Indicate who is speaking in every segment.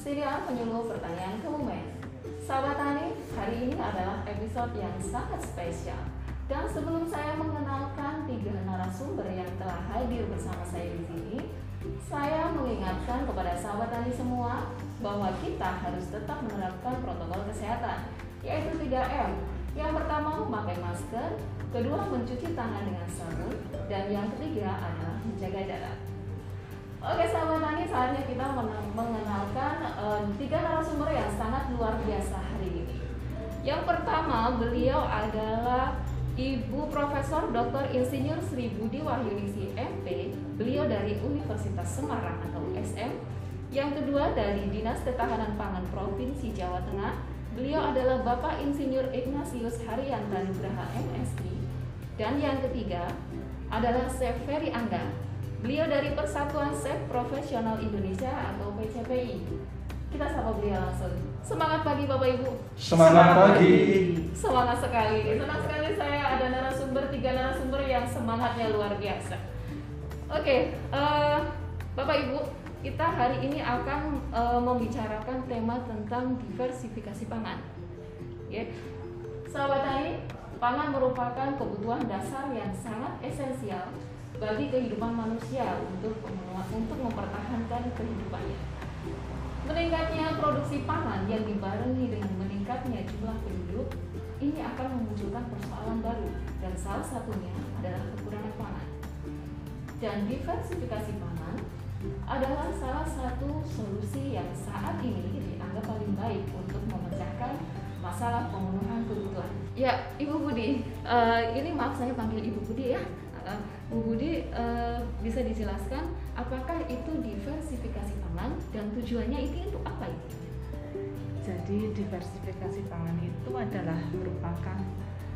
Speaker 1: Siniar penyuluh pertanian Kebumen. Sahabat Tani, hari ini adalah episode yang sangat spesial. Dan sebelum saya mengenalkan tiga narasumber yang telah hadir bersama saya di sini, saya mengingatkan kepada sahabat tani semua bahwa kita harus tetap menerapkan protokol kesehatan, yaitu 3M. Yang pertama memakai masker, kedua mencuci tangan dengan sabun, dan yang ketiga adalah menjaga jarak. Oke sahabat tani, saatnya kita mengenalkan um, tiga narasumber yang sangat luar biasa hari ini. Yang pertama, beliau adalah Ibu Profesor Dr. Insinyur Sri Budi Wahyuningsi MP, beliau dari Universitas Semarang atau USM. Yang kedua dari Dinas Ketahanan Pangan Provinsi Jawa Tengah, beliau adalah Bapak Insinyur Ignatius Haryanto Nugraha MSI. Dan yang ketiga adalah Chef Ferry Angga, Beliau dari Persatuan Chef Profesional Indonesia atau PCPI. Kita sapa beliau langsung. Semangat pagi Bapak Ibu.
Speaker 2: Semangat, pagi.
Speaker 1: Semangat sekali. Senang sekali saya ada narasumber tiga narasumber yang semangatnya luar biasa. Oke, uh, Bapak Ibu, kita hari ini akan uh, membicarakan tema tentang diversifikasi pangan. Ya, sahabat tani, pangan merupakan kebutuhan dasar yang sangat esensial bagi kehidupan manusia untuk untuk mempertahankan kehidupannya. Meningkatnya produksi pangan yang dibarengi dengan meningkatnya jumlah penduduk ini akan memunculkan persoalan baru dan salah satunya adalah kekurangan pangan. Dan diversifikasi pangan adalah salah satu solusi yang saat ini dianggap paling baik untuk memecahkan masalah pemenuhan kebutuhan. Ya, Ibu Budi, uh, ini maaf saya panggil Ibu Budi ya. Uh, Bu Budi uh, bisa dijelaskan apakah itu diversifikasi pangan dan tujuannya itu untuk apa itu?
Speaker 3: Jadi diversifikasi pangan itu adalah merupakan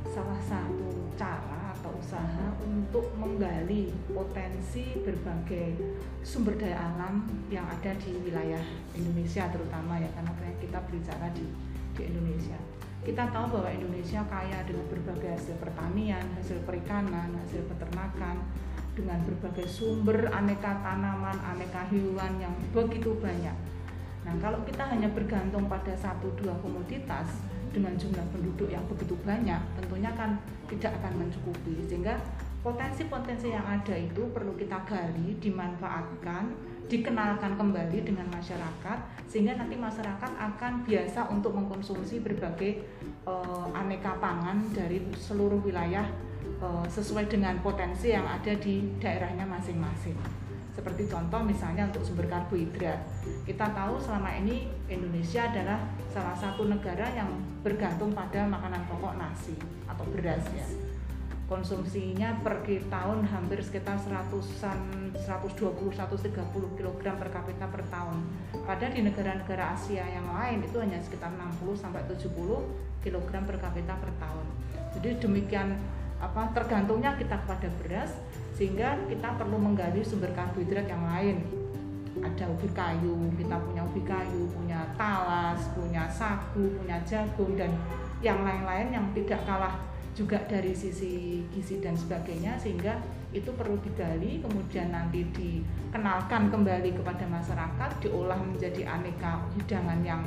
Speaker 3: salah satu cara atau usaha untuk menggali potensi berbagai sumber daya alam yang ada di wilayah Indonesia terutama ya karena kita berbicara di di Indonesia kita tahu bahwa Indonesia kaya dengan berbagai hasil pertanian, hasil perikanan, hasil peternakan, dengan berbagai sumber aneka tanaman, aneka hewan yang begitu banyak. Nah, kalau kita hanya bergantung pada satu dua komoditas dengan jumlah penduduk yang begitu banyak, tentunya kan tidak akan mencukupi. Sehingga potensi-potensi yang ada itu perlu kita gali, dimanfaatkan, dikenalkan kembali dengan masyarakat sehingga nanti masyarakat akan biasa untuk mengkonsumsi berbagai uh, aneka pangan dari seluruh wilayah uh, sesuai dengan potensi yang ada di daerahnya masing-masing. Seperti contoh misalnya untuk sumber karbohidrat. Kita tahu selama ini Indonesia adalah salah satu negara yang bergantung pada makanan pokok nasi atau beras ya konsumsinya per tahun hampir sekitar 100-an 120 130 kg per kapita per tahun. Pada di negara-negara Asia yang lain itu hanya sekitar 60 sampai 70 kg per kapita per tahun. Jadi demikian apa tergantungnya kita kepada beras sehingga kita perlu menggali sumber karbohidrat yang lain. Ada ubi kayu, kita punya ubi kayu, punya talas, punya sagu, punya jagung dan yang lain-lain yang tidak kalah juga dari sisi gizi dan sebagainya sehingga itu perlu digali kemudian nanti dikenalkan kembali kepada masyarakat diolah menjadi aneka hidangan yang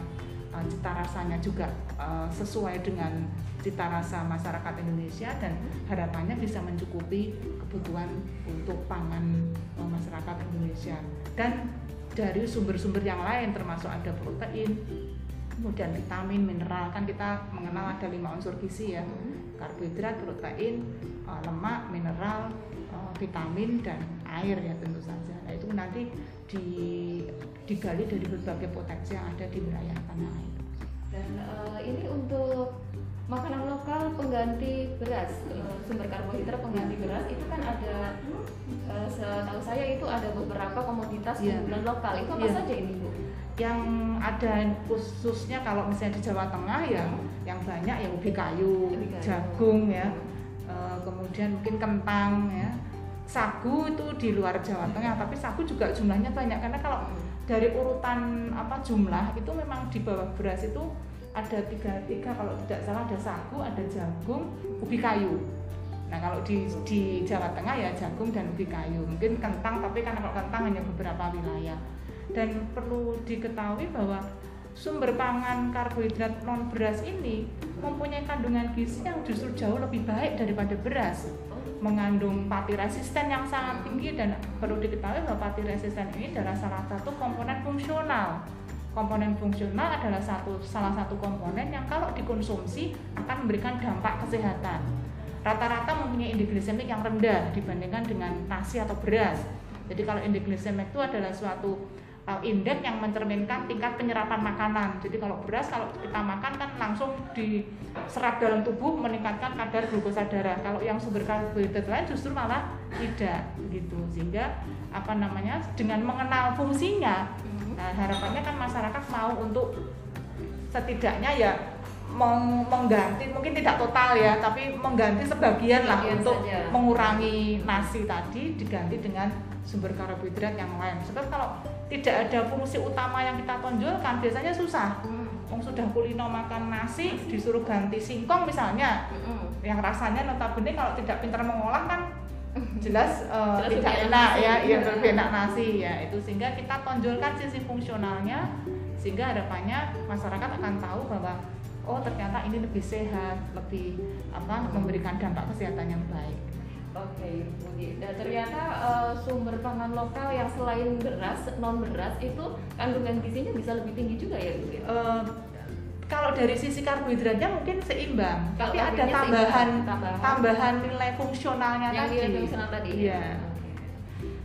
Speaker 3: uh, cita rasanya juga uh, sesuai dengan cita rasa masyarakat Indonesia dan harapannya bisa mencukupi kebutuhan untuk pangan uh, masyarakat Indonesia. Dan dari sumber-sumber yang lain termasuk ada protein kemudian vitamin mineral kan kita mengenal ada lima unsur gizi ya karbohidrat, protein, uh, lemak, mineral, uh, vitamin dan air ya tentu saja. Nah itu nanti di, digali dari berbagai potensi yang ada di wilayah tanah air.
Speaker 1: Dan uh, ini untuk makanan lokal pengganti beras, sumber karbohidrat pengganti beras itu kan ada uh, setahu saya itu ada beberapa komoditas yeah. lokal. Itu apa yeah. saja ini Bu?
Speaker 3: Yang ada khususnya kalau misalnya di Jawa Tengah ya yang banyak ya ubi kayu, ubi kayu. jagung ya. E, kemudian mungkin kentang ya. Sagu itu di luar Jawa Tengah tapi sagu juga jumlahnya banyak. Karena kalau dari urutan apa jumlah itu memang di bawah beras itu ada tiga tiga kalau tidak salah ada sagu ada jagung ubi kayu. Nah kalau di di Jawa Tengah ya jagung dan ubi kayu. Mungkin kentang tapi karena kalau kentang hanya beberapa wilayah dan perlu diketahui bahwa sumber pangan karbohidrat non beras ini mempunyai kandungan gizi yang justru jauh lebih baik daripada beras. Mengandung pati resisten yang sangat tinggi dan perlu diketahui bahwa pati resisten ini adalah salah satu komponen fungsional. Komponen fungsional adalah satu salah satu komponen yang kalau dikonsumsi akan memberikan dampak kesehatan. Rata-rata mempunyai indeks glikemik yang rendah dibandingkan dengan nasi atau beras. Jadi kalau indeks glikemik itu adalah suatu indeks yang mencerminkan tingkat penyerapan makanan. Jadi kalau beras kalau kita makan kan langsung diserap dalam tubuh meningkatkan kadar glukosa darah. Kalau yang sumber karbohidrat lain justru malah tidak gitu. Sehingga apa namanya dengan mengenal fungsinya, mm-hmm. nah, harapannya kan masyarakat mau untuk setidaknya ya mengganti mungkin tidak total ya tapi mengganti sebagian lah untuk saja. mengurangi nasi tadi diganti dengan sumber karbohidrat yang lain. Sebab kalau tidak ada fungsi utama yang kita tonjolkan biasanya susah. Hmm. sudah kulino makan nasi disuruh ganti singkong misalnya, hmm. yang rasanya notabene kalau tidak pintar mengolah kan jelas, uh, jelas tidak enak ya, yang lebih enak nasi ya itu sehingga kita tonjolkan sisi fungsionalnya sehingga harapannya masyarakat akan tahu bahwa oh ternyata ini lebih sehat, lebih apa memberikan dampak kesehatan yang baik.
Speaker 1: Oke, okay. Dan ternyata uh, sumber pangan lokal yang selain beras, non beras itu kandungan gizinya bisa lebih tinggi juga ya, Budi. Uh,
Speaker 3: kalau dari sisi karbohidratnya mungkin seimbang, kalau tapi ada tambahan, tambahan tambahan nilai fungsionalnya
Speaker 1: yang
Speaker 3: tadi.
Speaker 1: Nilai fungsional tadi.
Speaker 3: Iya. Ya.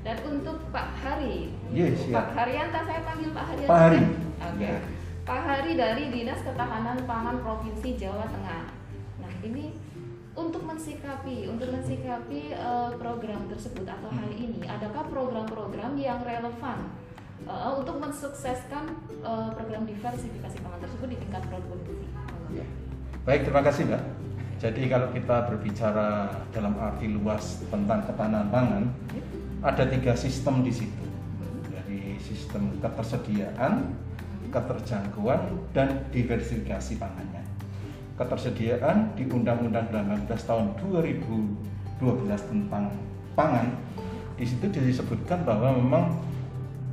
Speaker 1: Dan untuk Pak Hari,
Speaker 2: yes,
Speaker 1: Pak Haryanto saya panggil Pak Haryanto.
Speaker 2: Pak Hari.
Speaker 1: Oke. Okay. Ya. Pak Hari dari Dinas Ketahanan Pangan Provinsi Jawa Tengah. Nah ini untuk mensikapi untuk mensikapi uh, program tersebut atau hal hmm. ini adakah program-program yang relevan uh, untuk mensukseskan uh, program diversifikasi pangan tersebut di tingkat provinsi
Speaker 2: ya. baik terima kasih mbak jadi kalau kita berbicara dalam arti luas tentang ketahanan pangan ya. ada tiga sistem di situ dari sistem ketersediaan hmm. keterjangkauan dan diversifikasi pangannya ketersediaan di Undang-Undang 18 tahun 2012 tentang pangan di situ disebutkan bahwa memang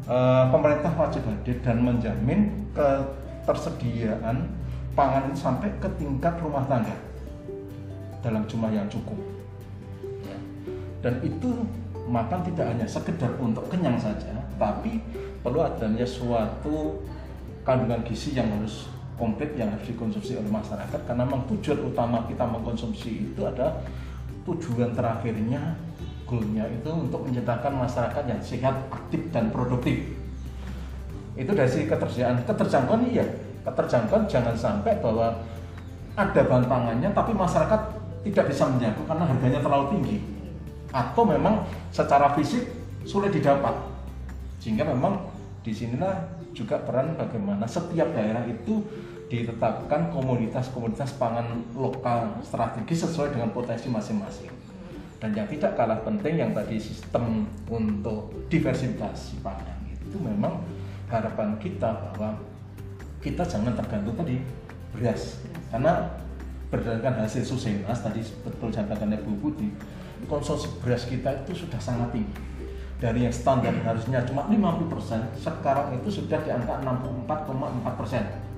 Speaker 2: e, pemerintah wajib hadir dan menjamin ketersediaan pangan sampai ke tingkat rumah tangga dalam jumlah yang cukup ya. dan itu makan tidak hanya sekedar untuk kenyang saja tapi perlu adanya suatu kandungan gizi yang harus komplit yang harus dikonsumsi oleh masyarakat karena memang tujuan utama kita mengkonsumsi itu ada tujuan terakhirnya goalnya itu untuk menciptakan masyarakat yang sehat, aktif dan produktif. Itu dari ketersediaan, keterjangkauan iya, keterjangkauan jangan sampai bahwa ada bahan tapi masyarakat tidak bisa menjangkau karena harganya terlalu tinggi. Atau memang secara fisik sulit didapat. Sehingga memang di sinilah juga peran bagaimana setiap daerah itu ditetapkan komoditas-komoditas pangan lokal strategis sesuai dengan potensi masing-masing. Dan yang tidak kalah penting yang tadi sistem untuk diversifikasi pangan itu memang harapan kita bahwa kita jangan tergantung tadi beras. Karena berdasarkan hasil susenas tadi betul sampaikan Bu Budi konsumsi beras kita itu sudah sangat tinggi. Dari yang standar harusnya cuma 50% sekarang itu sudah di angka 64,4%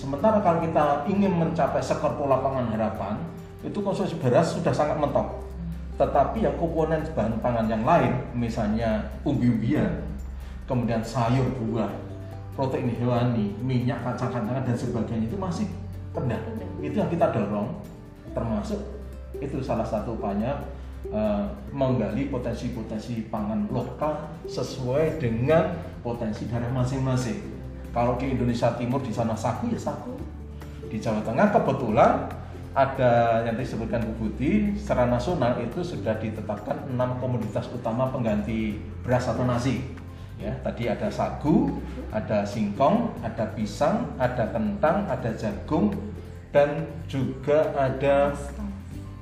Speaker 2: Sementara kalau kita ingin mencapai skor pola pangan harapan, itu konsumsi beras sudah sangat mentok. Tetapi yang komponen bahan pangan yang lain, misalnya umbi-umbian, kemudian sayur buah, protein hewani, minyak, kacang-kacangan dan sebagainya itu masih rendah. Itu yang kita dorong, termasuk itu salah satu upaya uh, menggali potensi-potensi pangan lokal sesuai dengan potensi daerah masing-masing kalau di Indonesia Timur di sana sagu ya sagu. Di Jawa Tengah kebetulan ada yang disebutkan Bu Budi secara nasional itu sudah ditetapkan enam komoditas utama pengganti beras atau nasi. Ya, tadi ada sagu, ada singkong, ada pisang, ada kentang, ada jagung, dan juga ada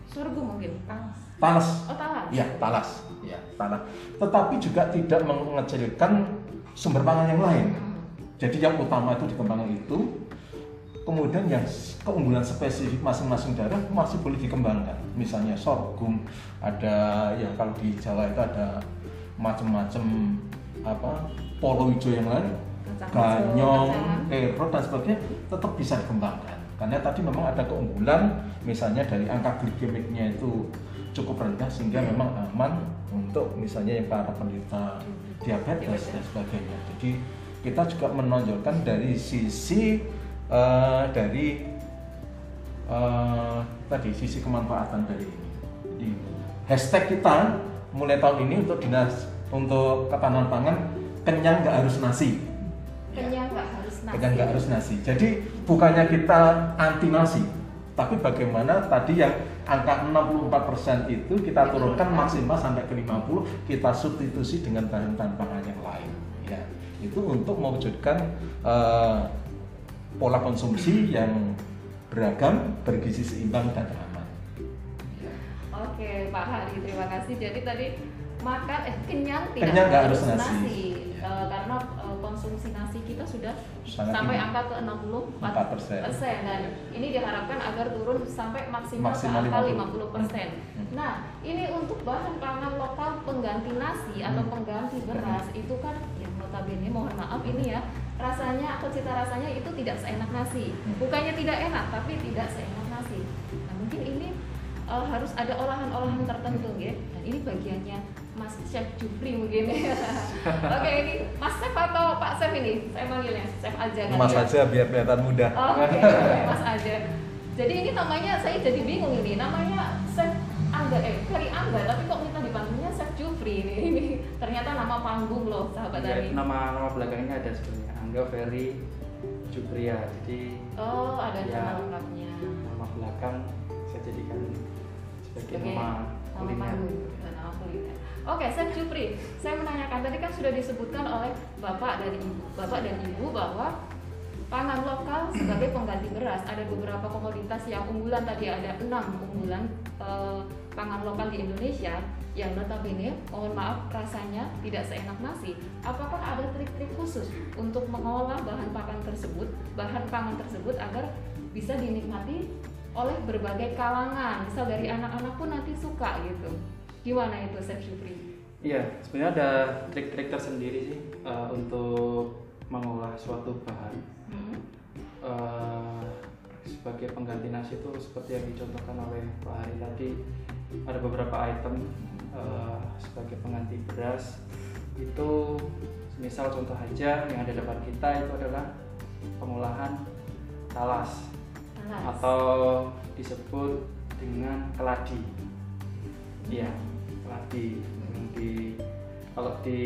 Speaker 1: sorghum mungkin
Speaker 2: talas.
Speaker 1: Oh, talas.
Speaker 2: Ya, talas. Ya, talas. Tetapi juga tidak mengecilkan sumber pangan yang lain jadi yang utama itu dikembangkan itu, kemudian yang keunggulan spesifik masing-masing daerah masih boleh dikembangkan. Misalnya sorghum, ada ya kalau di Jawa itu ada macam-macam apa polo hijau yang lain ganyong, ero dan sebagainya tetap bisa dikembangkan. Karena tadi memang ada keunggulan misalnya dari angka glikemiknya itu cukup rendah sehingga memang aman untuk misalnya yang para penderita diabetes dan sebagainya. Jadi kita juga menonjolkan dari sisi eh, dari eh, tadi sisi kemanfaatan dari ini. Di hashtag kita mulai tahun ini untuk dinas untuk ketahanan pangan kenyang nggak harus nasi.
Speaker 1: Kenyang nggak harus nasi.
Speaker 2: Kenyang nggak harus nasi. Jadi bukannya kita anti nasi, tapi bagaimana tadi yang angka 64% itu kita turunkan maksimal sampai ke 50, kita substitusi dengan bahan-bahan yang lain. Ya, itu untuk mewujudkan eh, pola konsumsi yang beragam, bergizi seimbang dan aman.
Speaker 1: Oke, Pak Hari, terima kasih. Jadi tadi makan eh kenyang tidak
Speaker 2: Kenyang nggak harus nasi.
Speaker 1: Eh, karena eh, konsumsi nasi kita sudah
Speaker 2: Sangat
Speaker 1: sampai
Speaker 2: tinggi.
Speaker 1: angka ke 64
Speaker 2: 4%.
Speaker 1: persen dan ini diharapkan agar turun sampai maksimal,
Speaker 2: Maksimal
Speaker 1: ke angka
Speaker 2: 50.
Speaker 1: 50 persen.
Speaker 2: Hmm.
Speaker 1: Nah, ini untuk bahan pangan lokal pengganti nasi atau
Speaker 2: Hmm.
Speaker 1: pengganti beras itu kan yang notabene mohon maaf ini ya rasanya atau cita rasanya itu tidak seenak nasi.
Speaker 2: Hmm.
Speaker 1: Bukannya tidak enak, tapi tidak seenak nasi. Nah, mungkin ini uh, harus ada olahan-olahan tertentu ya. Dan ini bagiannya Mas Chef Jupri mungkin. Oke, ini Mas Chef atau Pak Chef ini? Saya manggilnya Chef aja kan
Speaker 2: Mas
Speaker 1: ya?
Speaker 2: aja biar kelihatan mudah.
Speaker 1: Oh, Oke, oke, Mas aja. Jadi ini namanya saya jadi bingung ini. Namanya Chef Angga eh Ferry Angga, tapi kok minta dipanggilnya Chef Jupri ini. Ini ternyata nama panggung loh, sahabat
Speaker 4: Ya,
Speaker 1: Ari.
Speaker 4: nama nama belakangnya ada sebenarnya Angga Ferry Jupria jadi
Speaker 1: Oh, ada
Speaker 4: Ya.
Speaker 1: nama lengkapnya.
Speaker 4: nama belakang saya jadikan sebagai nama
Speaker 1: nama
Speaker 4: kuliner
Speaker 1: Oke, Chef Jupri, saya menanyakan tadi kan sudah disebutkan oleh Bapak dan Ibu, Bapak dan Ibu bahwa pangan lokal sebagai pengganti beras ada beberapa komoditas yang unggulan tadi ada enam unggulan eh, pangan lokal di Indonesia yang notabene mohon maaf rasanya tidak seenak nasi. Apakah ada trik-trik khusus untuk mengolah bahan pangan tersebut, bahan pangan tersebut agar bisa dinikmati oleh berbagai kalangan, misal dari anak-anak pun nanti suka gitu. Gimana itu Chef Jupri?
Speaker 4: Iya sebenarnya ada trik-trik tersendiri sih eh, untuk mengolah suatu bahan
Speaker 1: Hmm.
Speaker 4: Eh, sebagai pengganti nasi itu seperti yang dicontohkan oleh Pak Hari tadi ada beberapa item eh, sebagai pengganti beras itu misal contoh aja yang ada depan kita itu adalah pengolahan talas
Speaker 1: Talas.
Speaker 4: atau disebut dengan keladi iya keladi Yang di kalau di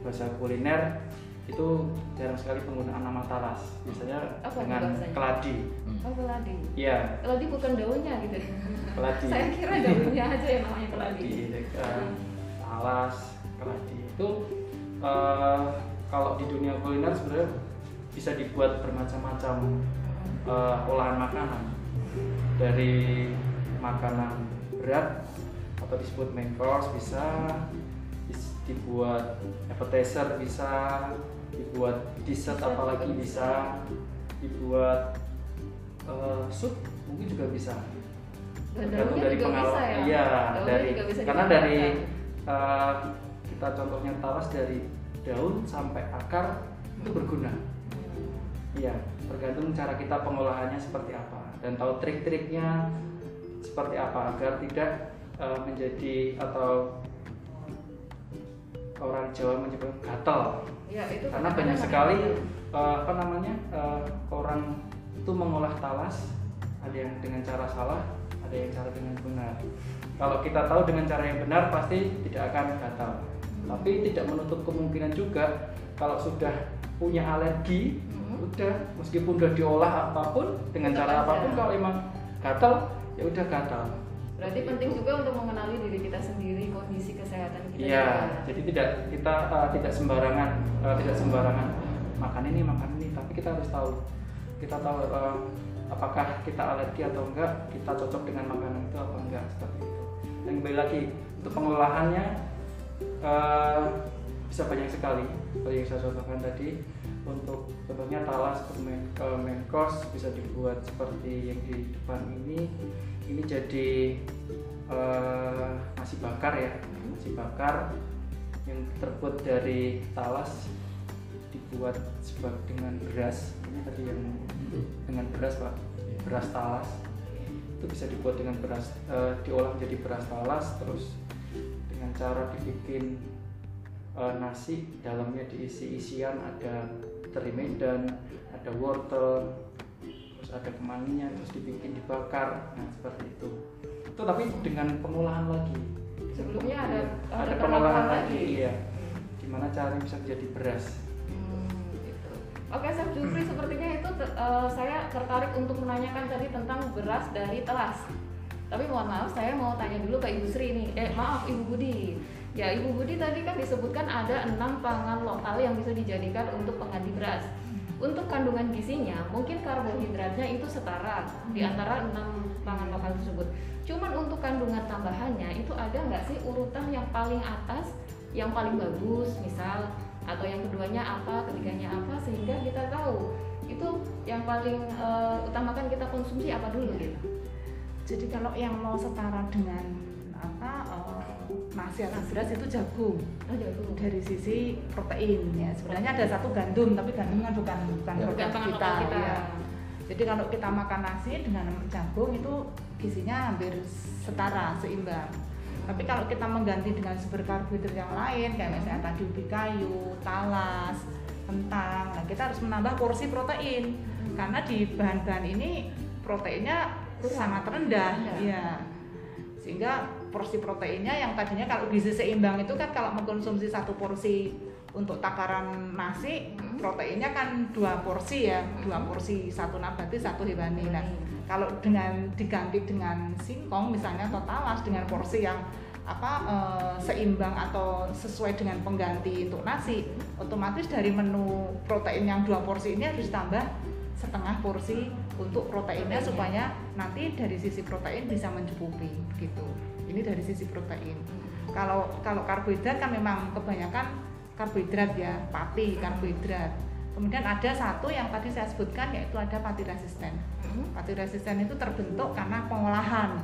Speaker 4: bahasa kuliner itu jarang sekali penggunaan nama talas biasanya
Speaker 1: Apa
Speaker 4: dengan
Speaker 1: bahasanya?
Speaker 4: keladi
Speaker 1: Oh keladi.
Speaker 4: iya
Speaker 1: Keladi bukan daunnya gitu.
Speaker 4: keladi
Speaker 1: Saya kira daunnya aja yang namanya keladi.
Speaker 4: keladi eh, talas keladi itu eh, kalau di dunia kuliner sebenarnya bisa dibuat bermacam-macam eh, olahan makanan dari makanan berat atau disebut main course bisa. Bis- dibuat appetizer bisa. Dibuat dessert apalagi bisa. dibuat eh, sup mungkin juga bisa. Tergantung dari pengalaman
Speaker 1: ya?
Speaker 4: iya
Speaker 1: Daunnya
Speaker 4: dari karena dari eh, kita contohnya talas dari daun sampai akar itu berguna. Iya, tergantung cara kita pengolahannya seperti apa. Dan tahu trik-triknya seperti apa agar tidak eh, menjadi atau orang Jawa menyebut gatal
Speaker 1: Ya, itu
Speaker 4: karena banyak sekali eh, apa namanya eh, orang itu mengolah talas. Ada yang dengan cara salah ada yang cara dengan benar. Kalau kita tahu dengan cara yang benar pasti tidak akan gatal. Tapi tidak menutup kemungkinan juga kalau sudah punya alergi
Speaker 1: Hmm.
Speaker 4: udah meskipun udah diolah apa pun dengan
Speaker 1: Tetap
Speaker 4: cara
Speaker 1: aja.
Speaker 4: apa pun kalau emang gatal ya udah gatal
Speaker 1: Berarti penting juga untuk mengenali diri kita sendiri, kondisi kesehatan kita.
Speaker 4: Iya, jadi tidak kita uh, tidak sembarangan uh, tidak sembarangan makan ini makan ini, tapi kita harus tahu kita tahu uh, apakah kita alergi atau enggak, kita cocok dengan makanan itu apa enggak seperti itu. Dan kembali lagi untuk pengolahannya uh, bisa banyak sekali seperti yang saya contohkan tadi untuk contohnya talas ke main, ke main course bisa dibuat seperti yang di depan ini ini jadi eh, nasi bakar ya. Nasi bakar yang terbuat dari talas dibuat sebab dengan beras. Ini tadi yang dengan beras pak. Beras talas. Itu bisa dibuat dengan beras eh, diolah menjadi beras talas terus dengan cara dibikin eh, nasi dalamnya diisi isian ada teri medan ada wortel ada kemanginya terus dibikin dibakar nah seperti itu itu tapi dengan pengolahan lagi
Speaker 1: Sebelumnya ada
Speaker 4: ada,
Speaker 1: ada
Speaker 4: pengolahan lagi
Speaker 1: lagi.
Speaker 4: iya gimana caranya bisa menjadi beras
Speaker 1: Hmm, gitu. Oke, Chef Jufri, sepertinya itu eh, saya tertarik untuk menanyakan tadi tentang beras dari telas. Tapi mohon maaf, saya mau tanya dulu ke Ibu Sri nih. Eh, maaf, Ibu Budi. Ya, Ibu Budi tadi kan disebutkan ada enam pangan lokal yang bisa dijadikan untuk pengganti beras. Untuk kandungan gizinya, mungkin karbohidratnya itu setara di antara enam pangan lokal tersebut. Cuman untuk kandungan tambahannya itu ada nggak sih urutan yang paling atas, yang paling bagus, misal atau yang keduanya apa, ketiganya apa, sehingga kita tahu itu yang paling eh, utamakan kita konsumsi apa dulu gitu.
Speaker 3: Jadi kalau yang mau setara dengan nasi atau beras itu jagung
Speaker 1: Oh, jagung.
Speaker 3: dari sisi protein ya sebenarnya ada satu gandum tapi gandum kan bukan bukan
Speaker 2: Ya.
Speaker 3: produk
Speaker 1: Bukan
Speaker 3: kita,
Speaker 1: kita.
Speaker 3: ya. Jadi kalau kita makan nasi dengan jagung itu gizinya hampir setara, seimbang. Tapi kalau kita mengganti dengan sumber karbohidrat yang lain kayak misalnya tadi ubi kayu, talas, kentang, nah kita harus menambah porsi protein karena di bahan-bahan ini proteinnya
Speaker 1: Kurang.
Speaker 3: sangat rendah,
Speaker 1: Rendah.
Speaker 3: ya. Sehingga porsi proteinnya yang tadinya kalau gizi seimbang itu kan kalau mengkonsumsi satu porsi untuk takaran nasi
Speaker 1: Hmm.
Speaker 3: proteinnya kan dua porsi ya dua porsi satu nabati satu hewani nah kalau dengan diganti dengan singkong misalnya atau talas dengan porsi yang apa eh, seimbang atau sesuai dengan pengganti untuk nasi otomatis dari menu protein yang dua porsi ini harus tambah setengah porsi untuk proteinnya
Speaker 1: Proteinnya.
Speaker 3: supaya nanti dari sisi protein bisa mencukupi gitu ini dari sisi protein. Kalau kalau karbohidrat kan memang kebanyakan karbohidrat ya pati karbohidrat. Kemudian ada satu yang tadi saya sebutkan yaitu ada pati resisten.
Speaker 1: Hmm.
Speaker 3: pati resisten itu terbentuk karena pengolahan.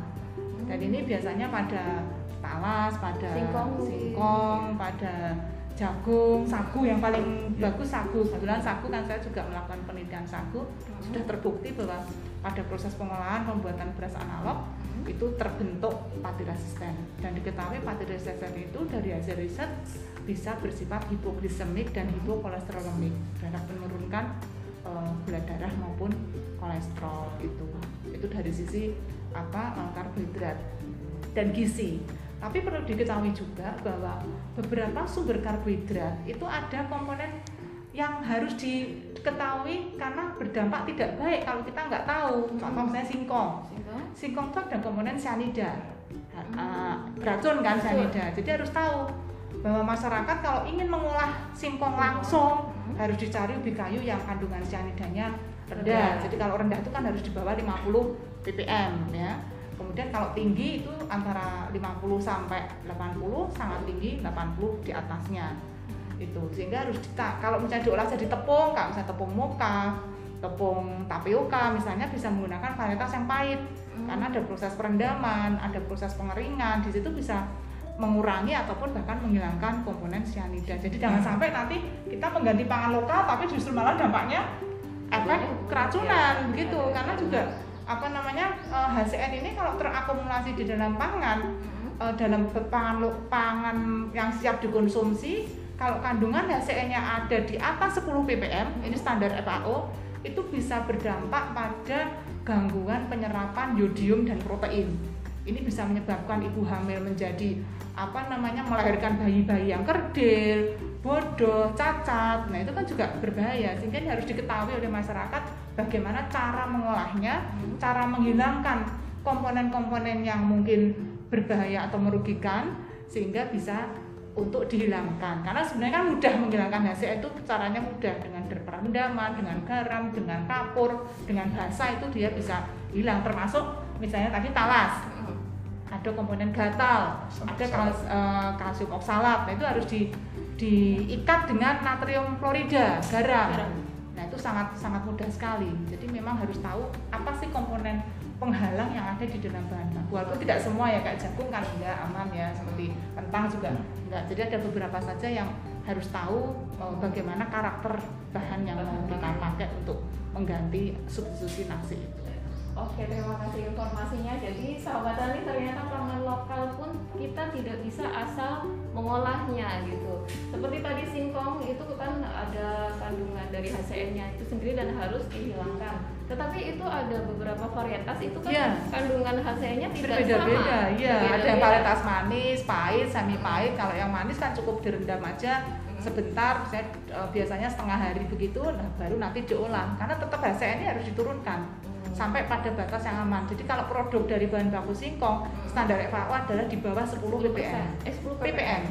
Speaker 3: Dan ini biasanya pada talas pada
Speaker 1: Singkong.
Speaker 3: singkong, pada jagung sagu yang paling bagus sagu. Kebetulan sagu kan saya juga melakukan penelitian sagu. Sudah terbukti bahwa pada proses pengolahan pembuatan beras analog itu terbentuk pati resisten. Dan diketahui pati resisten itu dari hasil riset bisa bersifat hipoglisemik dan hipokolesterolemik dapat menurunkan eh, gula darah maupun kolesterol itu. Itu dari sisi apa eh, karbohidrat dan gizi. Tapi perlu diketahui juga bahwa beberapa sumber karbohidrat itu ada komponen yang harus diketahui karena berdampak tidak baik kalau kita nggak tahu. Contoh misalnya singkong.
Speaker 1: Singkong.
Speaker 3: singkong itu ada komponen cyanida. Uh, beracun kan cyanida. Jadi harus tahu bahwa masyarakat kalau ingin mengolah singkong langsung harus dicari ubi kayu yang kandungan cyanidanya rendah.
Speaker 1: Rendah.
Speaker 3: jadi kalau rendah itu kan harus di bawah 50 ppm ya. Kemudian kalau tinggi itu antara 50 sampai 80 sangat tinggi 80 di atasnya itu sehingga harus kita kalau misalnya diolah jadi tepung kayak misalnya tepung moka tepung tapioka misalnya bisa menggunakan varietas yang pahit. Karena ada proses perendaman, ada proses pengeringan, di situ bisa mengurangi ataupun bahkan menghilangkan komponen cyanida. Jadi jangan sampai nanti kita mengganti pangan lokal tapi justru malah dampaknya efek keracunan
Speaker 1: Ya,
Speaker 3: begitu.
Speaker 1: ya,
Speaker 3: Karena juga apa namanya eh, HCN ini kalau terakumulasi di dalam pangan eh, dalam pangan pangan yang siap dikonsumsi kalau kandungan HCN-nya ada di atas 10 ppm ini standar FAO itu bisa berdampak pada gangguan penyerapan yodium dan protein ini bisa menyebabkan ibu hamil menjadi apa namanya melahirkan bayi-bayi yang kerdil, bodoh, cacat. Nah, itu kan juga berbahaya sehingga ini harus diketahui oleh masyarakat bagaimana cara mengolahnya, cara menghilangkan komponen-komponen yang mungkin berbahaya atau merugikan sehingga bisa untuk dihilangkan. Karena sebenarnya kan mudah menghilangkan hasil itu caranya mudah. Dengan perendaman dengan garam dengan kapur dengan basa itu dia bisa hilang. Termasuk misalnya tadi talas. Ada komponen gatal. Ada kals- eh, kalsium oksalat. Nah itu harus di diikat dengan natrium klorida Garam. nah itu sangat sangat mudah sekali. Jadi memang harus tahu apa sih komponen penghalang yang ada di dalam bahan baku. Walaupun tidak semua ya kayak jagung kan enggak aman ya, seperti kentang juga enggak. Jadi ada beberapa saja yang harus tahu eh, bagaimana karakter bahan yang mau kita pakai untuk mengganti substitusi nasi itu.
Speaker 1: Oke, terima kasih informasinya. Jadi sahabat tani ternyata pangan lokal pun kita tidak bisa asal mengolahnya gitu. Seperti tadi singkong itu kan ada kandungan dari HCN-nya itu sendiri dan harus dihilangkan. Tetapi itu ada beberapa varietas itu kan
Speaker 3: Iya.
Speaker 1: kandungan HCN-nya tidak
Speaker 3: Berbeda-beda,
Speaker 1: sama.
Speaker 3: iya. Ada yang varietas manis, pahit, semi pahit. Kalau yang manis kan cukup direndam aja sebentar, misalnya, eh, biasanya setengah hari begitu, nah baru nanti diolah. Karena tetap HCN-nya harus diturunkan sampai pada batas yang aman. Jadi kalau produk dari bahan baku singkong, standar FAO adalah di bawah 10 ppm.
Speaker 1: Eh, 10
Speaker 3: ppm.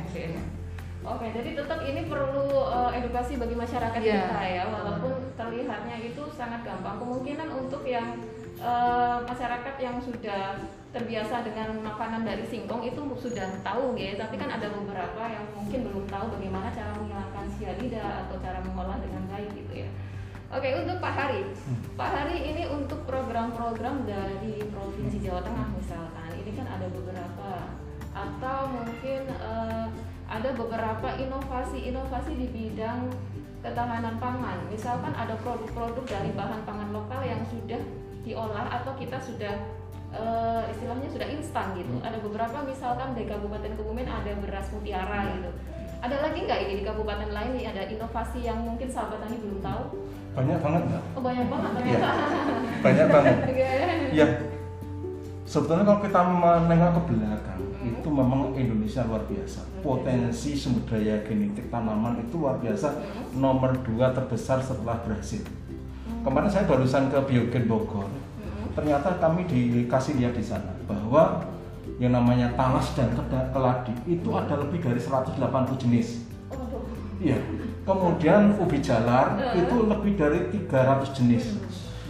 Speaker 1: Oke, jadi tetap ini perlu uh, edukasi bagi masyarakat
Speaker 3: Iya.
Speaker 1: kita ya, walaupun terlihatnya itu sangat gampang. Kemungkinan untuk yang uh, masyarakat yang sudah terbiasa dengan makanan dari singkong itu sudah tahu ya, tapi kan ada beberapa yang mungkin belum tahu bagaimana cara menghilangkan sianida atau cara mengolah dengan baik gitu ya. Oke, untuk Pak Hari. Pak Hari ini untuk program-program dari Provinsi Jawa Tengah misalkan, ini kan ada beberapa atau mungkin eh, ada beberapa inovasi-inovasi di bidang ketahanan pangan. Misalkan ada produk-produk dari bahan pangan lokal yang sudah diolah atau kita sudah eh, istilahnya sudah instan gitu. Ada beberapa misalkan di Kabupaten Kebumen ada beras mutiara gitu. Ada lagi nggak ini di kabupaten lain nih ada inovasi yang mungkin sahabat tani belum tahu?
Speaker 2: Banyak banget nggak?
Speaker 1: Oh banyak banget ternyata.
Speaker 2: Banyak banget. Ya, sebetulnya kalau kita menengok ke belakang,
Speaker 1: Hmm.
Speaker 2: itu memang Indonesia luar biasa. Potensi sumber daya genetik tanaman itu luar biasa.
Speaker 1: Hmm.
Speaker 2: Nomor dua terbesar setelah Brasil. Kemarin saya barusan ke Biogen Bogor.
Speaker 1: Hmm.
Speaker 2: Ternyata kami dikasih lihat di sana bahwa yang namanya talas dan keladi itu ada lebih dari 180 jenis. Iya. Kemudian ubi jalar
Speaker 1: Eh.
Speaker 2: itu lebih dari 300 jenis.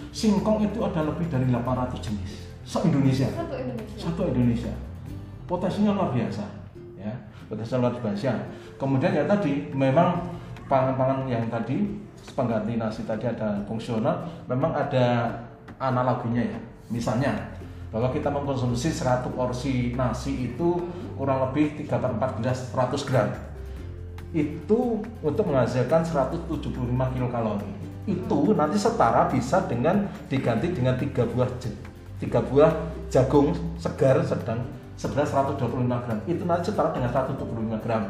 Speaker 2: Singkong itu ada lebih dari 800 jenis. Se Indonesia.
Speaker 1: Satu Indonesia.
Speaker 2: Satu Indonesia. Potensinya luar biasa, ya. Potensinya luar biasa. Kemudian ya tadi memang pangan-pangan yang tadi pengganti nasi tadi ada fungsional, memang ada analoginya ya. Misalnya bahwa kita mengkonsumsi 100 porsi nasi itu kurang lebih 3 per 4 gelas 100 gram itu untuk menghasilkan 175 kilokalori. Itu nanti setara bisa dengan diganti dengan tiga buah tiga buah jagung segar sedang seberat 125 gram. Itu nanti setara dengan 125 gram.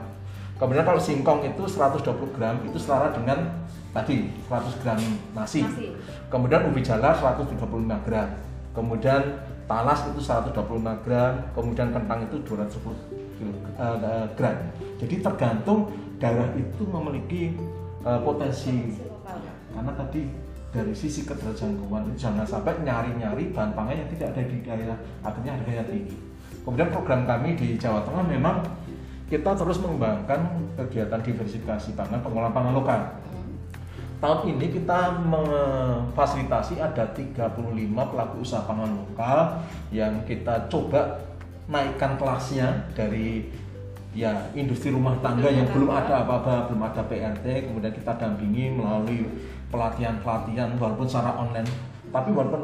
Speaker 2: Kemudian kalau singkong itu 120 gram itu setara dengan tadi 100 gram nasi,
Speaker 1: Nasi.
Speaker 2: kemudian ubi jalar 135 gram. Kemudian talas itu 125 gram. Kemudian kentang itu 210 kilo, eh, jadi tergantung daerah itu memiliki eh, potensi. Karena tadi dari sisi keterjangkauan itu jangan sampai nyari-nyari bahan pangan yang tidak ada di daerah akhirnya harganya tinggi. Kemudian program kami di Jawa Tengah memang kita terus mengembangkan kegiatan diversifikasi pangan pengolahan pangan lokal. Tahun ini kita memfasilitasi ada 35 pelaku usaha pangan lokal yang kita coba naikkan kelasnya dari ya industri rumah tangga yang belum ada apa-apa, belum ada PRT, kemudian kita dampingi melalui pelatihan-pelatihan walaupun secara online. Tapi walaupun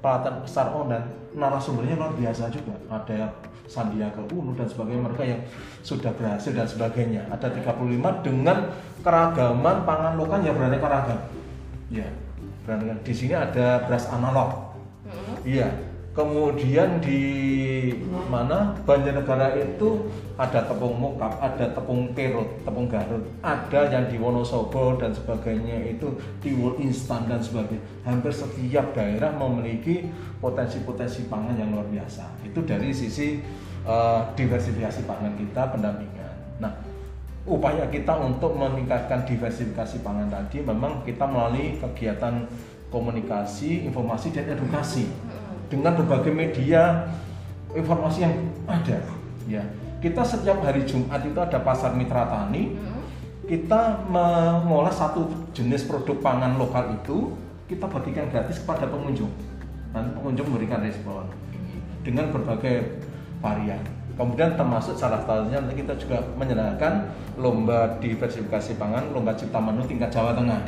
Speaker 2: pelatihan secara online, narasumbernya luar biasa juga. Ada Sandiaga Uno dan sebagainya mereka yang sudah berhasil dan sebagainya. Ada 35 dengan keragaman pangan lokal yang beraneka ragam. Ya, beraneka. Di sini ada beras analog.
Speaker 1: Hmm.
Speaker 2: Iya. Kemudian di mana Banjarnegara itu ada tepung mokap, ada tepung kerut, tepung garut, ada yang di Wonosobo dan sebagainya itu tiwul instan dan sebagainya. Hampir setiap daerah memiliki potensi-potensi pangan yang luar biasa. Itu dari sisi eh, diversifikasi pangan kita, pendampingan. Nah, upaya kita untuk meningkatkan diversifikasi pangan tadi memang kita melalui kegiatan komunikasi, informasi dan edukasi dengan berbagai media informasi yang ada. Ya kita setiap hari Jumat itu ada pasar mitra tani.
Speaker 1: Hmm.
Speaker 2: kita mengolah satu jenis produk pangan lokal itu kita bagikan gratis kepada pengunjung. Dan pengunjung memberikan respon dengan berbagai varian. Kemudian termasuk salah satunya nanti kita juga menyelenggarakan lomba diversifikasi pangan lomba cipta menu tingkat Jawa Tengah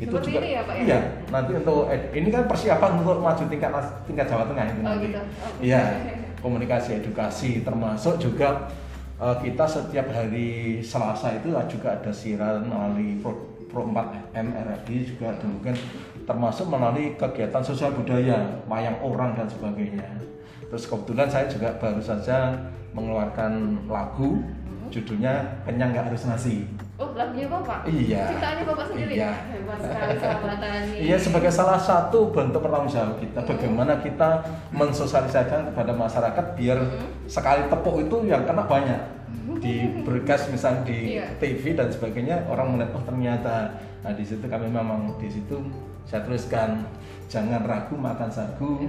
Speaker 2: itu
Speaker 1: Seperti
Speaker 2: juga.
Speaker 1: ini ya, Pak, ya?
Speaker 2: iya nanti untuk ini kan persiapan untuk maju tingkat tingkat Jawa Tengah itu
Speaker 1: Oh,
Speaker 2: nanti.
Speaker 1: gitu. Oh,
Speaker 2: iya komunikasi edukasi termasuk juga eh, kita setiap hari Selasa itu juga ada siaran melalui pro, pro 4 MRFD juga mungkin termasuk melalui kegiatan sosial budaya wayang orang dan sebagainya. Terus kebetulan saya juga baru saja mengeluarkan lagu judulnya kenyang nggak harus nasi
Speaker 1: Oh, lagunya Bapak?
Speaker 2: Iya.
Speaker 1: Ciptaannya Bapak sendiri?
Speaker 2: Iya.
Speaker 1: Hebat sekali.
Speaker 2: Iya sebagai salah satu bentuk pertanggung kita bagaimana kita mensosialisasikan kepada masyarakat biar sekali tepuk itu yang kena banyak di berkas misalnya di
Speaker 1: Iya.
Speaker 2: TV dan sebagainya orang melihat oh ternyata nah di situ kami memang di situ saya tuliskan jangan ragu makan sagu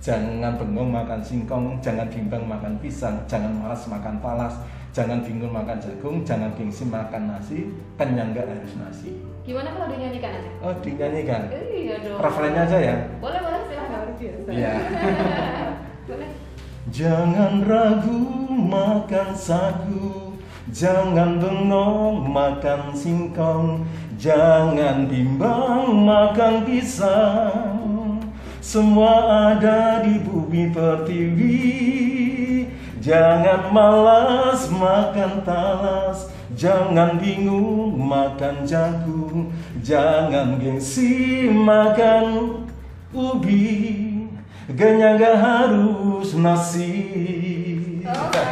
Speaker 2: jangan bengong makan singkong jangan bimbang makan pisang jangan malas makan palas jangan bingung makan jagung jangan gengsi makan nasi kenyang nggak harus nasi
Speaker 1: Gimana kalau dinyanyikan aja?
Speaker 2: oh dinyanyikan
Speaker 1: Iya dong.
Speaker 2: referennya aja ya
Speaker 1: Boleh, boleh silahkan.
Speaker 2: Iya.
Speaker 1: boleh.
Speaker 2: Jangan ragu makan sagu Jangan bengong makan singkong Jangan bimbang makan pisang Semua ada di bumi pertiwi Jangan malas makan talas Jangan bingung makan jagung Jangan gengsi makan ubi Kenyang gak harus nasi
Speaker 1: Oke.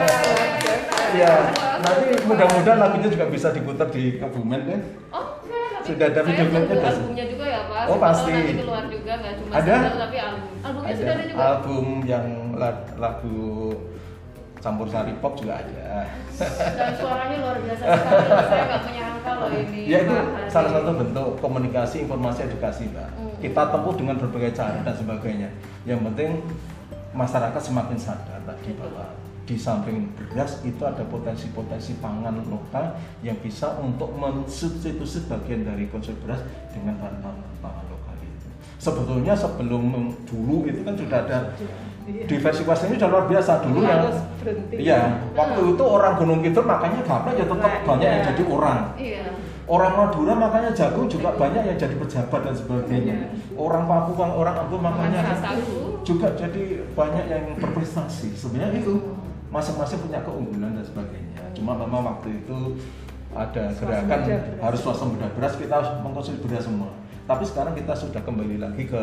Speaker 2: Ya, nanti mudah-mudahan lagunya juga bisa diputar di Kebumen kan
Speaker 1: Oke, nanti
Speaker 2: Sudah ada video klipnya,
Speaker 1: albumnya juga ya Pak.
Speaker 2: Oh, pasti.
Speaker 1: Nanti keluar juga nggak cuma
Speaker 2: Ada?
Speaker 1: single tapi album. Albumnya sudah ada juga.
Speaker 2: album yang la- lagu campur sari pop juga ada
Speaker 1: Dan suaranya luar biasa sekali. saya nggak menyangka loh ini.
Speaker 2: ya itu
Speaker 1: Pak
Speaker 2: salah satu bentuk komunikasi informasi edukasi mbak
Speaker 1: Hmm.
Speaker 2: kita tempuh dengan berbagai cara dan sebagainya yang penting masyarakat semakin sadar tadi bahwa di samping beras itu ada potensi-potensi pangan lokal yang bisa untuk mensubstitusi bagian dari konsumsi beras dengan bahan pangan lokal itu sebetulnya sebelum dulu itu kan sudah ada
Speaker 3: Iya.
Speaker 2: diversifikasi ini sudah luar biasa dulu yang
Speaker 3: harus berhenti
Speaker 2: Iya, waktu itu orang Gunung Kidul makanya gabah ya tetap
Speaker 3: Nah,
Speaker 2: banyak yang
Speaker 3: iya.
Speaker 2: jadi orang.
Speaker 1: Iya.
Speaker 2: Orang Madura makanya jagung juga banyak yang jadi pejabat dan sebagainya.
Speaker 3: Iya.
Speaker 2: Orang Papua, orang Ambon makanya juga jadi banyak yang berprestasi. Sebenarnya itu masing-masing punya keunggulan dan sebagainya. Cuma memang waktu itu ada gerakan harus swasembada beras kita harus mengkonsumsi beras semua. Tapi sekarang kita sudah kembali lagi ke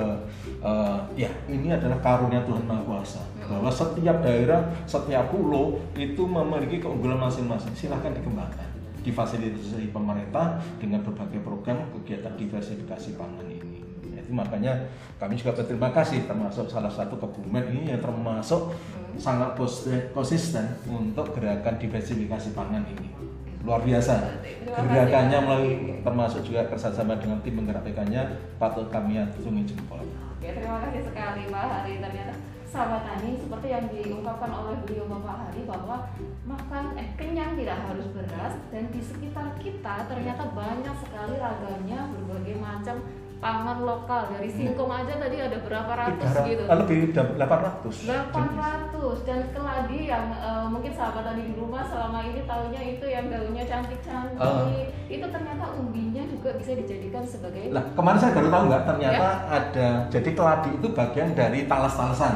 Speaker 2: eh, ya ini adalah karunia Tuhan Maha Kuasa. Bahwa setiap daerah, setiap pulau itu memiliki keunggulan masing-masing. Silahkan dikembangkan, difasilitasi pemerintah dengan berbagai program kegiatan diversifikasi pangan ini. Itu makanya kami juga berterima kasih termasuk salah satu kebumen ini yang termasuk sangat kos- konsisten untuk gerakan diversifikasi pangan ini luar biasa. Gerakannya melalui termasuk juga kerjasama dengan tim penggerak PK-nya patut kami acungi jempol.
Speaker 1: Oke, terima kasih sekali Pak Hari. Ternyata sahabat tani seperti yang diungkapkan oleh beliau Bapak Hari bahwa makan eh kenyang tidak harus beras dan di sekitar kita ternyata banyak sekali ragamnya berbagai macam pangan lokal dari singkong aja tadi ada berapa ratus
Speaker 2: Tiga ra-
Speaker 1: gitu.
Speaker 2: lebih da- 800
Speaker 1: 800 dan keladi yang eh, mungkin sahabat tadi di rumah selama ini tahunya itu yang daunnya cantik-cantik
Speaker 2: Ah.
Speaker 1: itu ternyata umbinya juga bisa dijadikan sebagai
Speaker 2: Lah kemarin saya baru tahu nggak ternyata
Speaker 1: Ya.
Speaker 2: ada jadi keladi itu bagian dari talas-talasan.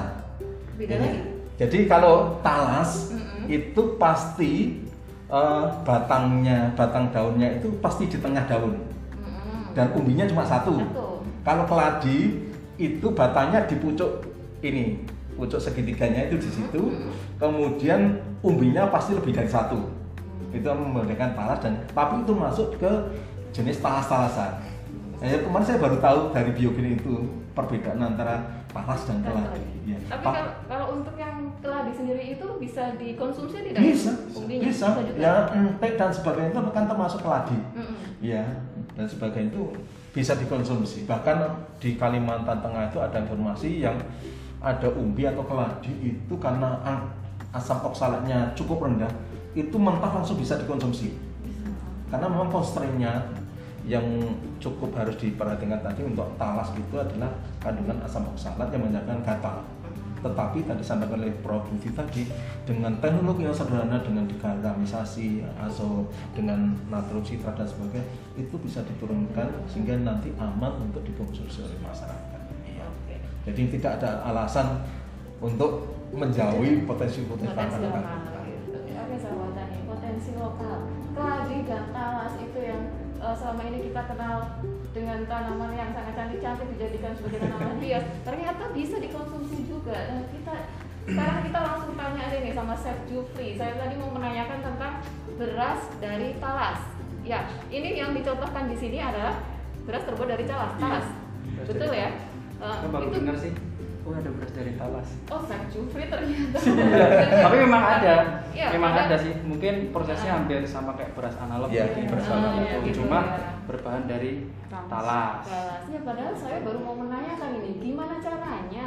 Speaker 1: beda lagi
Speaker 2: Jadi kalau talas
Speaker 1: Mm-mm.
Speaker 2: itu pasti eh, batangnya, batang daunnya itu pasti di tengah daun. Dan umbinya cuma satu.
Speaker 1: Satu.
Speaker 2: Kalau keladi itu batangnya di pucuk ini, pucuk segitiganya itu di situ. Kemudian umbinya pasti lebih dari satu. Itu membedakan talas dan tapi itu masuk ke jenis talas-talasan. Ya, kemarin saya baru tahu dari biogeni itu perbedaan antara talas dan keladi.
Speaker 1: keladi.
Speaker 2: Ya.
Speaker 1: Tapi kalau, kalau untuk yang keladi sendiri itu bisa dikonsumsi tidak?
Speaker 2: bisa,
Speaker 1: Umbinya?
Speaker 2: bisa,
Speaker 1: juga?
Speaker 2: ya entek dan sebagainya itu kan termasuk keladi.
Speaker 1: Mm-mm.
Speaker 2: ya dan sebagainya itu bisa dikonsumsi. Bahkan di Kalimantan Tengah itu ada informasi yang ada umbi atau keladi itu karena asam oksalatnya cukup rendah itu mentah langsung bisa dikonsumsi. Karena memang constraint-nya yang cukup harus diperhatikan tadi untuk talas itu adalah kandungan asam oksalat yang menyebabkan gatal tetapi tadi disampaikan oleh Prof Budi tadi dengan teknologi yang sederhana dengan digaramisasi atau dengan natrium citra dan sebagainya itu bisa diturunkan sehingga nanti aman untuk dikonsumsi oleh masyarakat. Iya. Jadi tidak ada alasan untuk menjauhi potensi-potensi
Speaker 1: lokal gitu. Potensi lokal. Keladi dan talas itu yang eh, selama ini kita kenal dengan tanaman yang sangat cantik-cantik dijadikan sebagai tanaman hias, ternyata bisa dikonsumsi juga. Dan kita sekarang kita langsung tanya aja nih sama Chef Jufri. Saya tadi mau menanyakan tentang beras dari talas. Ya, ini yang dicontohkan di sini adalah beras terbuat dari talas. Talas,
Speaker 4: Beras
Speaker 1: betul ya?
Speaker 4: Baru
Speaker 1: itu
Speaker 4: sih. Oh ada beras dari talas.
Speaker 1: Oh, Chef Jufri ternyata.
Speaker 4: Tapi memang ada,
Speaker 1: Iya,
Speaker 4: memang
Speaker 1: ada.
Speaker 4: ada. sih. Mungkin prosesnya
Speaker 1: Ah.
Speaker 4: hampir sama kayak beras analog.
Speaker 2: Iya,
Speaker 4: mungkin.
Speaker 2: beras
Speaker 4: Ah,
Speaker 2: analog.
Speaker 4: itu.
Speaker 1: Gitu,
Speaker 4: Cuma
Speaker 1: ya.
Speaker 4: berbahan dari
Speaker 3: Talas.
Speaker 4: talas.
Speaker 1: Talas. Ya padahal saya baru mau menanyakan ini gimana caranya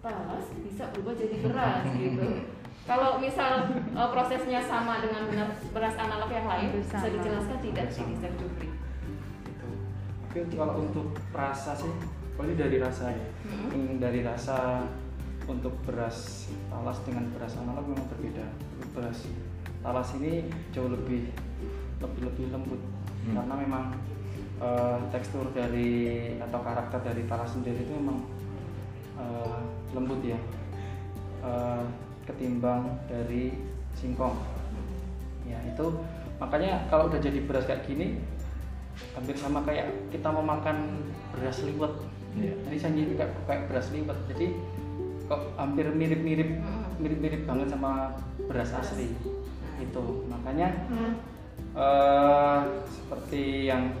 Speaker 1: talas bisa berubah jadi beras gitu. Kalau misal uh, prosesnya sama dengan benar- beras analog yang lain, bisa dijelaskan tidak sih. Chef Jufri?
Speaker 4: Gitu. Tapi untuk- kalau untuk rasa sih, kalau ini dari rasa ya.
Speaker 1: Hmm.
Speaker 4: Hmm, dari rasa untuk beras talas dengan beras analog memang berbeda. Beras talas ini jauh lebih lebih lebih lembut
Speaker 2: Hmm.
Speaker 4: karena memang eh, tekstur dari atau karakter dari talas sendiri itu memang eh, lembut ya Eh, ketimbang dari singkong. Ya itu makanya kalau udah jadi beras kayak gini hampir sama kayak kita mau makan beras liwet Jadi saya jadi kayak, kayak beras liwet jadi kok hampir mirip-mirip
Speaker 1: Hmm.
Speaker 4: mirip-mirip banget sama beras asli itu makanya
Speaker 1: Hmm.
Speaker 4: eh seperti yang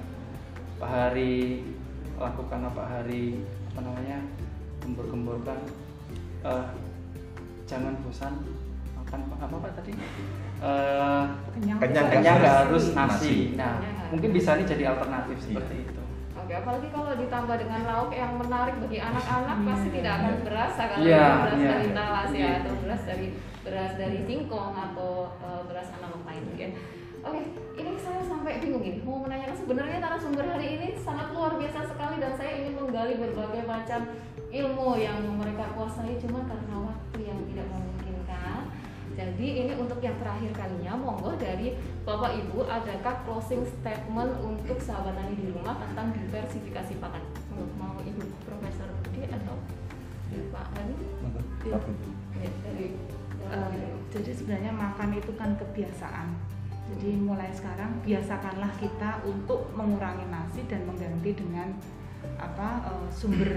Speaker 4: Pak Hari lakukan Pak Hari apa namanya gembur-gemburkan eh, jangan bosan makan apa apa tadi Eh,
Speaker 3: Kenyang.
Speaker 2: Kenyang,
Speaker 4: nggak harus
Speaker 2: Nasi.
Speaker 4: nasi nah
Speaker 1: Kenyang.
Speaker 4: mungkin bisa nih jadi alternatif
Speaker 2: Iya.
Speaker 4: seperti itu
Speaker 1: Oke, apalagi kalau ditambah dengan lauk yang menarik bagi anak-anak
Speaker 3: Iya.
Speaker 1: pasti tidak akan
Speaker 2: Iya.
Speaker 1: berasa kalau
Speaker 4: Iya,
Speaker 1: itu beras
Speaker 4: iya.
Speaker 1: dari talas ya
Speaker 4: Iya.
Speaker 1: atau beras dari beras dari singkong atau eh, beras analog lain ya. Oke, ini saya sampai bingung ini mau menanyakan sebenarnya narasumber hari ini sangat luar biasa sekali dan saya ingin menggali berbagai macam ilmu yang mereka kuasai cuma karena waktu yang tidak memungkinkan. Jadi ini untuk yang terakhir kalinya, monggo dari Bapak Ibu, adakah closing statement untuk sahabat tani di rumah tentang diversifikasi pakan? Mau, mau Ibu Profesor Budi atau Pak Hadi?
Speaker 2: Iya.
Speaker 1: Ya, dari
Speaker 3: Eh, jadi sebenarnya makan itu kan kebiasaan. Jadi mulai sekarang biasakanlah kita untuk mengurangi nasi dan mengganti dengan apa eh, sumber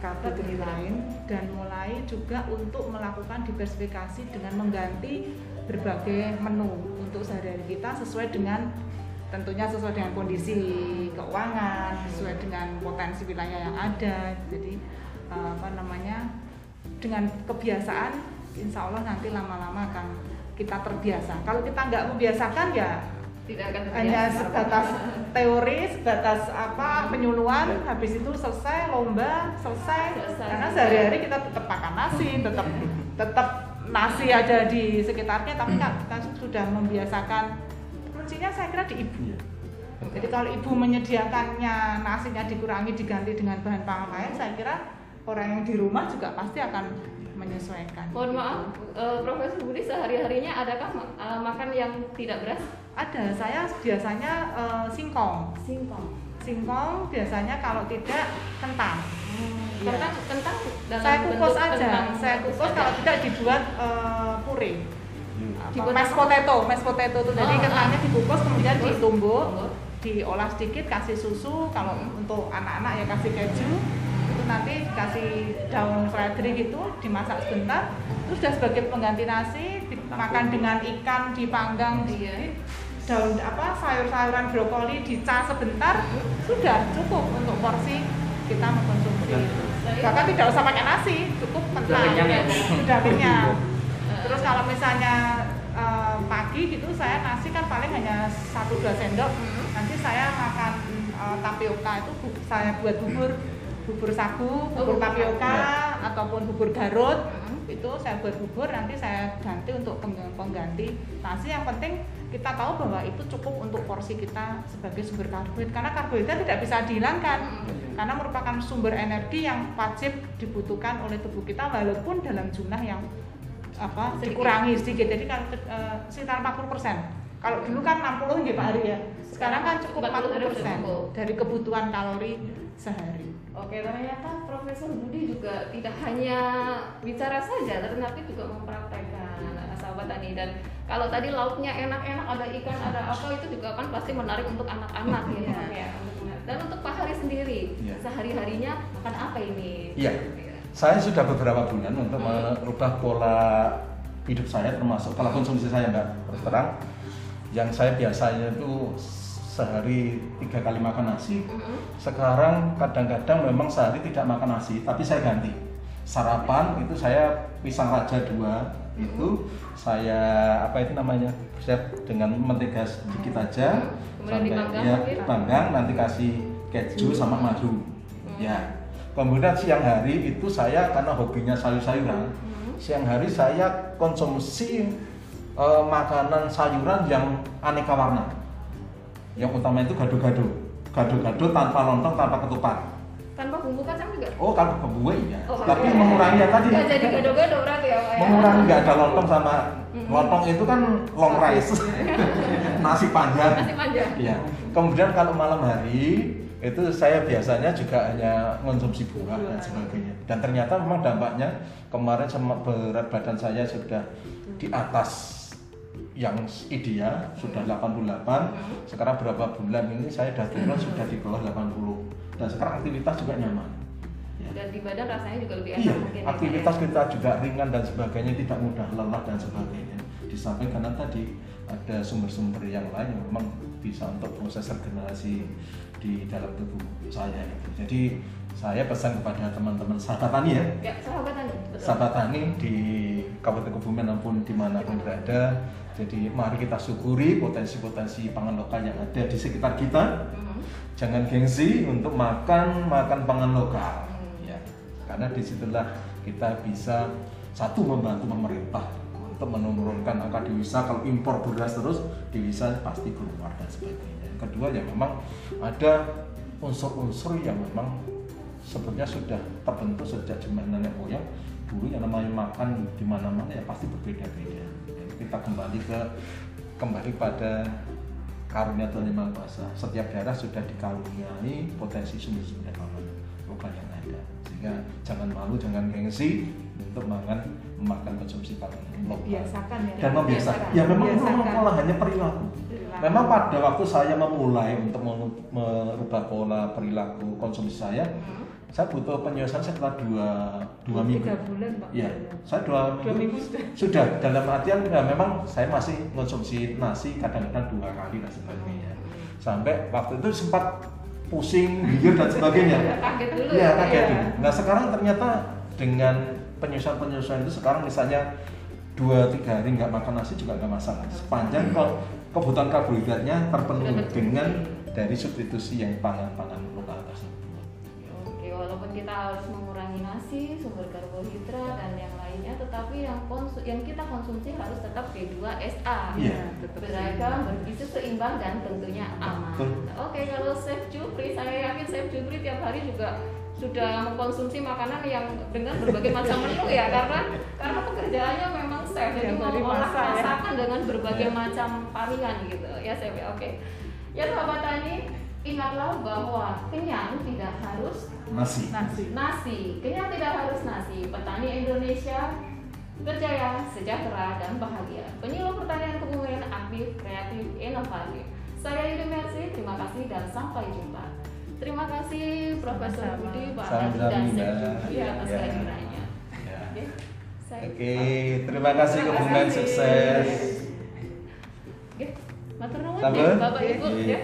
Speaker 3: karbohidrat lain dan mulai juga untuk melakukan diversifikasi dengan mengganti berbagai menu untuk sehari-hari kita sesuai dengan tentunya sesuai dengan kondisi keuangan, sesuai dengan potensi wilayah yang ada. Jadi eh, apa namanya dengan kebiasaan insya Allah nanti lama-lama akan kita terbiasa. Kalau kita nggak membiasakan ya
Speaker 1: tidak akan
Speaker 3: hanya sebatas teori, sebatas apa penyuluhan, habis itu selesai lomba, selesai.
Speaker 1: Selesai.
Speaker 3: Karena sehari-hari kita tetap makan nasi, tetap tetap nasi ada di sekitarnya, tapi kan kita sudah membiasakan. Kuncinya saya kira di ibu.
Speaker 2: Iya.
Speaker 3: Jadi kalau ibu menyediakannya nasinya dikurangi diganti dengan bahan pangan lain, saya kira orang yang di rumah juga pasti akan menyesuaikan.
Speaker 1: Mohon maaf, eh, Profesor Budi sehari-harinya adakah eh, makan yang tidak beras?
Speaker 3: Ada, saya biasanya eh, singkong.
Speaker 1: Singkong.
Speaker 3: Singkong biasanya kalau tidak kentang. Iya.
Speaker 1: Kentang, kentang dalam
Speaker 3: saya kukus
Speaker 1: bentuk
Speaker 3: aja,
Speaker 1: kentang
Speaker 3: saya kukus kalau tidak dibuat eh, puree. Apa,
Speaker 1: Dibuat
Speaker 3: mashed potato, mashed potato itu jadi
Speaker 1: Oh,
Speaker 3: kentangnya
Speaker 1: ah.
Speaker 3: dikukus kemudian
Speaker 1: Dikukus,
Speaker 3: ditumbuk,
Speaker 1: tumbuk.
Speaker 3: diolah sedikit kasih susu, kalau
Speaker 1: Hmm.
Speaker 3: untuk anak-anak ya kasih keju, itu nanti kasih daun seledri gitu, dimasak sebentar, terus sudah sebagai pengganti nasi, dimakan dengan ikan dipanggang di
Speaker 1: Iya.
Speaker 3: daun apa sayur-sayuran brokoli dicas sebentar, sudah cukup untuk porsi kita mengkonsumsi itu.
Speaker 1: Saya-
Speaker 3: Bahkan tidak usah pakai nasi, cukup kentang.
Speaker 4: kenyang ya?
Speaker 3: Sudah kenyang.
Speaker 1: Eh,
Speaker 3: Terus kalau misalnya eh, pagi gitu saya nasi kan paling hanya 1-2 sendok.
Speaker 1: Hmm.
Speaker 3: Nanti saya makan eh, tapioka itu saya buat bubur bubur sagu, bubur
Speaker 1: bubur
Speaker 3: tapioka
Speaker 2: sagu.
Speaker 3: ataupun bubur garut.
Speaker 1: Hmm.
Speaker 3: Itu saya buat bubur nanti saya ganti untuk pengg- pengganti nasi yang penting kita tahu bahwa itu cukup untuk porsi kita sebagai sumber karbohidrat karena karbohidrat tidak bisa dihilangkan
Speaker 1: Mm.
Speaker 3: karena merupakan sumber energi yang wajib dibutuhkan oleh tubuh kita walaupun dalam jumlah yang apa
Speaker 1: Sedikit.
Speaker 3: dikurangi sedikit jadi kalau eh, sekitar 40 kalau dulu kan 60 ya Pak Ari ya sekarang kan cukup
Speaker 1: 40
Speaker 3: 40
Speaker 1: sudah cukup.
Speaker 3: dari kebutuhan kalori sehari
Speaker 1: Oke, ternyata Profesor Budi juga tidak hanya bicara saja, tetapi juga mempraktekkan sahabat tani. Dan kalau tadi lauknya enak-enak, ada ikan, ada apa itu juga kan pasti menarik untuk anak-anak ya. Ya. Dan untuk Pak Hari sendiri,
Speaker 2: Iya.
Speaker 1: sehari-harinya makan apa ini?
Speaker 2: Iya. Saya sudah beberapa bulan untuk merubah pola hidup saya termasuk kalau konsumsi saya enggak terus terang yang saya biasanya itu sehari tiga kali makan nasi.
Speaker 1: Mm-mm.
Speaker 2: sekarang kadang-kadang memang sehari tidak makan nasi tapi saya ganti. Sarapan itu saya pisang raja dua itu saya apa itu namanya saya dengan mentega sedikit aja.
Speaker 1: Kemudian dipanggang
Speaker 2: ya panggang nanti kasih keju sama madu. Ya. Kemudian siang hari itu saya karena hobinya sayur-sayuran
Speaker 1: Hmm.
Speaker 2: siang hari saya konsumsi eh, makanan sayuran yang aneka warna yang utama itu gado-gado gado-gado tanpa lontong tanpa ketupat
Speaker 1: Tanpa bumbu kacang juga?
Speaker 2: oh kalau kebuwe iya
Speaker 1: Oh,
Speaker 2: tapi
Speaker 1: iya.
Speaker 2: mengurangi yang tadi
Speaker 1: Nggak jadi gado-gado berarti ya Pak ya?
Speaker 2: mengurangi nggak ada lontong sama
Speaker 1: Mm-mm.
Speaker 2: lontong itu kan long rice nasi panjang
Speaker 1: Nasi panjang.
Speaker 2: Iya. Kemudian kalau malam hari itu saya biasanya juga hanya konsumsi buah dan sebagainya. Dan ternyata memang dampaknya kemarin sama berat badan saya sudah di atas yang ideal sudah 88 sekarang berapa bulan ini saya sudah turun sudah di bawah 80 dan sekarang aktivitas juga nyaman Ya.
Speaker 1: Dan di badan rasanya juga lebih enak
Speaker 2: Iya,
Speaker 1: mungkin ya,
Speaker 2: aktivitas
Speaker 1: ya?
Speaker 2: kita juga ringan dan sebagainya, tidak mudah lelah dan sebagainya. Di samping karena tadi ada sumber-sumber yang lain yang memang bisa untuk proses regenerasi di dalam tubuh saya. Jadi saya pesan kepada teman-teman sahabat tani ya,
Speaker 1: Ya, sahabat tani. Betul.
Speaker 2: sahabat tani di Kabupaten Kebumen maupun di mana pun berada. Jadi mari kita syukuri potensi-potensi pangan lokal yang ada di sekitar kita
Speaker 1: Mhm.
Speaker 2: jangan gengsi untuk makan makan pangan lokal
Speaker 1: Hmm.
Speaker 2: ya karena di situlah kita bisa satu membantu pemerintah untuk menurunkan angka devisa kalau impor beras terus devisa pasti keluar dan sebagainya Yang kedua ya memang ada unsur-unsur yang memang sebetulnya sudah terbentuk sejak zaman nenek moyang dulu yang namanya makan di mana-mana ya pasti berbeda-beda kita kembali ke kembali pada karunia Tuhan Yang Maha Kuasa. Setiap daerah sudah dikaruniai potensi sumber-sumber pangan lokal yang ada. Sehingga jangan malu, jangan gengsi untuk makan memakan konsumsi pangan lokal.
Speaker 3: biasakan ya
Speaker 2: Dan membiasakan. Ya memang itu pola hanya perilaku. Memang pada waktu saya memulai untuk merubah pola perilaku konsumsi saya,
Speaker 1: Mhm.
Speaker 2: Saya butuh penyelesaian setelah dua dua minggu.
Speaker 3: tiga bulan Pak
Speaker 2: Iya, saya dua minggu,
Speaker 3: Dua minggu sudah.
Speaker 2: sudah. Dalam artian ya memang saya masih konsumsi nasi kadang-kadang dua kali dan sebagainya. Sampai waktu itu sempat pusing, buyur dan sebagainya.
Speaker 1: Kaget dulu
Speaker 2: Iya,
Speaker 1: ya,
Speaker 2: kaget
Speaker 1: ya?
Speaker 2: dulu. Nah sekarang ternyata dengan penyesuaian-penyesuaian itu sekarang misalnya dua tiga hari nggak makan nasi juga nggak masalah. Sepanjang kalau kebutuhan karbohidratnya terpenuhi dengan dari substitusi yang pangan-pangan
Speaker 1: walaupun kita harus mengurangi nasi, sumber karbohidrat dan yang lainnya, tetapi yang konsu- yang kita konsumsi harus tetap B2SA.
Speaker 2: Iya.
Speaker 3: tetap
Speaker 1: Beragam, bergizi seimbang dan tentunya aman. Oke, kalau Chef Jupri, saya yakin Chef Jupri tiap hari juga sudah mengkonsumsi makanan yang dengan berbagai macam menu ya karena karena pekerjaannya memang chef jadi mau olah
Speaker 3: masak ya.
Speaker 1: masakan dengan berbagai
Speaker 2: Ya.
Speaker 1: macam paringan gitu ya chef ya oke ya sahabat tani ingatlah bahwa kenyang tidak harus
Speaker 2: Nasi.
Speaker 3: nasi
Speaker 1: nasi kenyang tidak harus nasi petani Indonesia berjaya sejahtera dan bahagia penyuluh pertanian kebumen aktif kreatif inovatif saya Yudi Mercy terima kasih dan sampai jumpa terima kasih Profesor
Speaker 3: Sama-sama.
Speaker 1: Budi Pak Haji dan
Speaker 2: Mbak.
Speaker 1: Jupri atas
Speaker 2: Ya.
Speaker 1: kehadirannya
Speaker 2: Ya.
Speaker 1: Oke, saya-
Speaker 2: Oke, terima kasih
Speaker 1: Terima
Speaker 2: kebumen
Speaker 1: kasih.
Speaker 2: sukses.
Speaker 1: Oke, matur nuwun
Speaker 2: Sampun?
Speaker 1: ya, Bapak Ibu
Speaker 2: Iya.
Speaker 1: ya.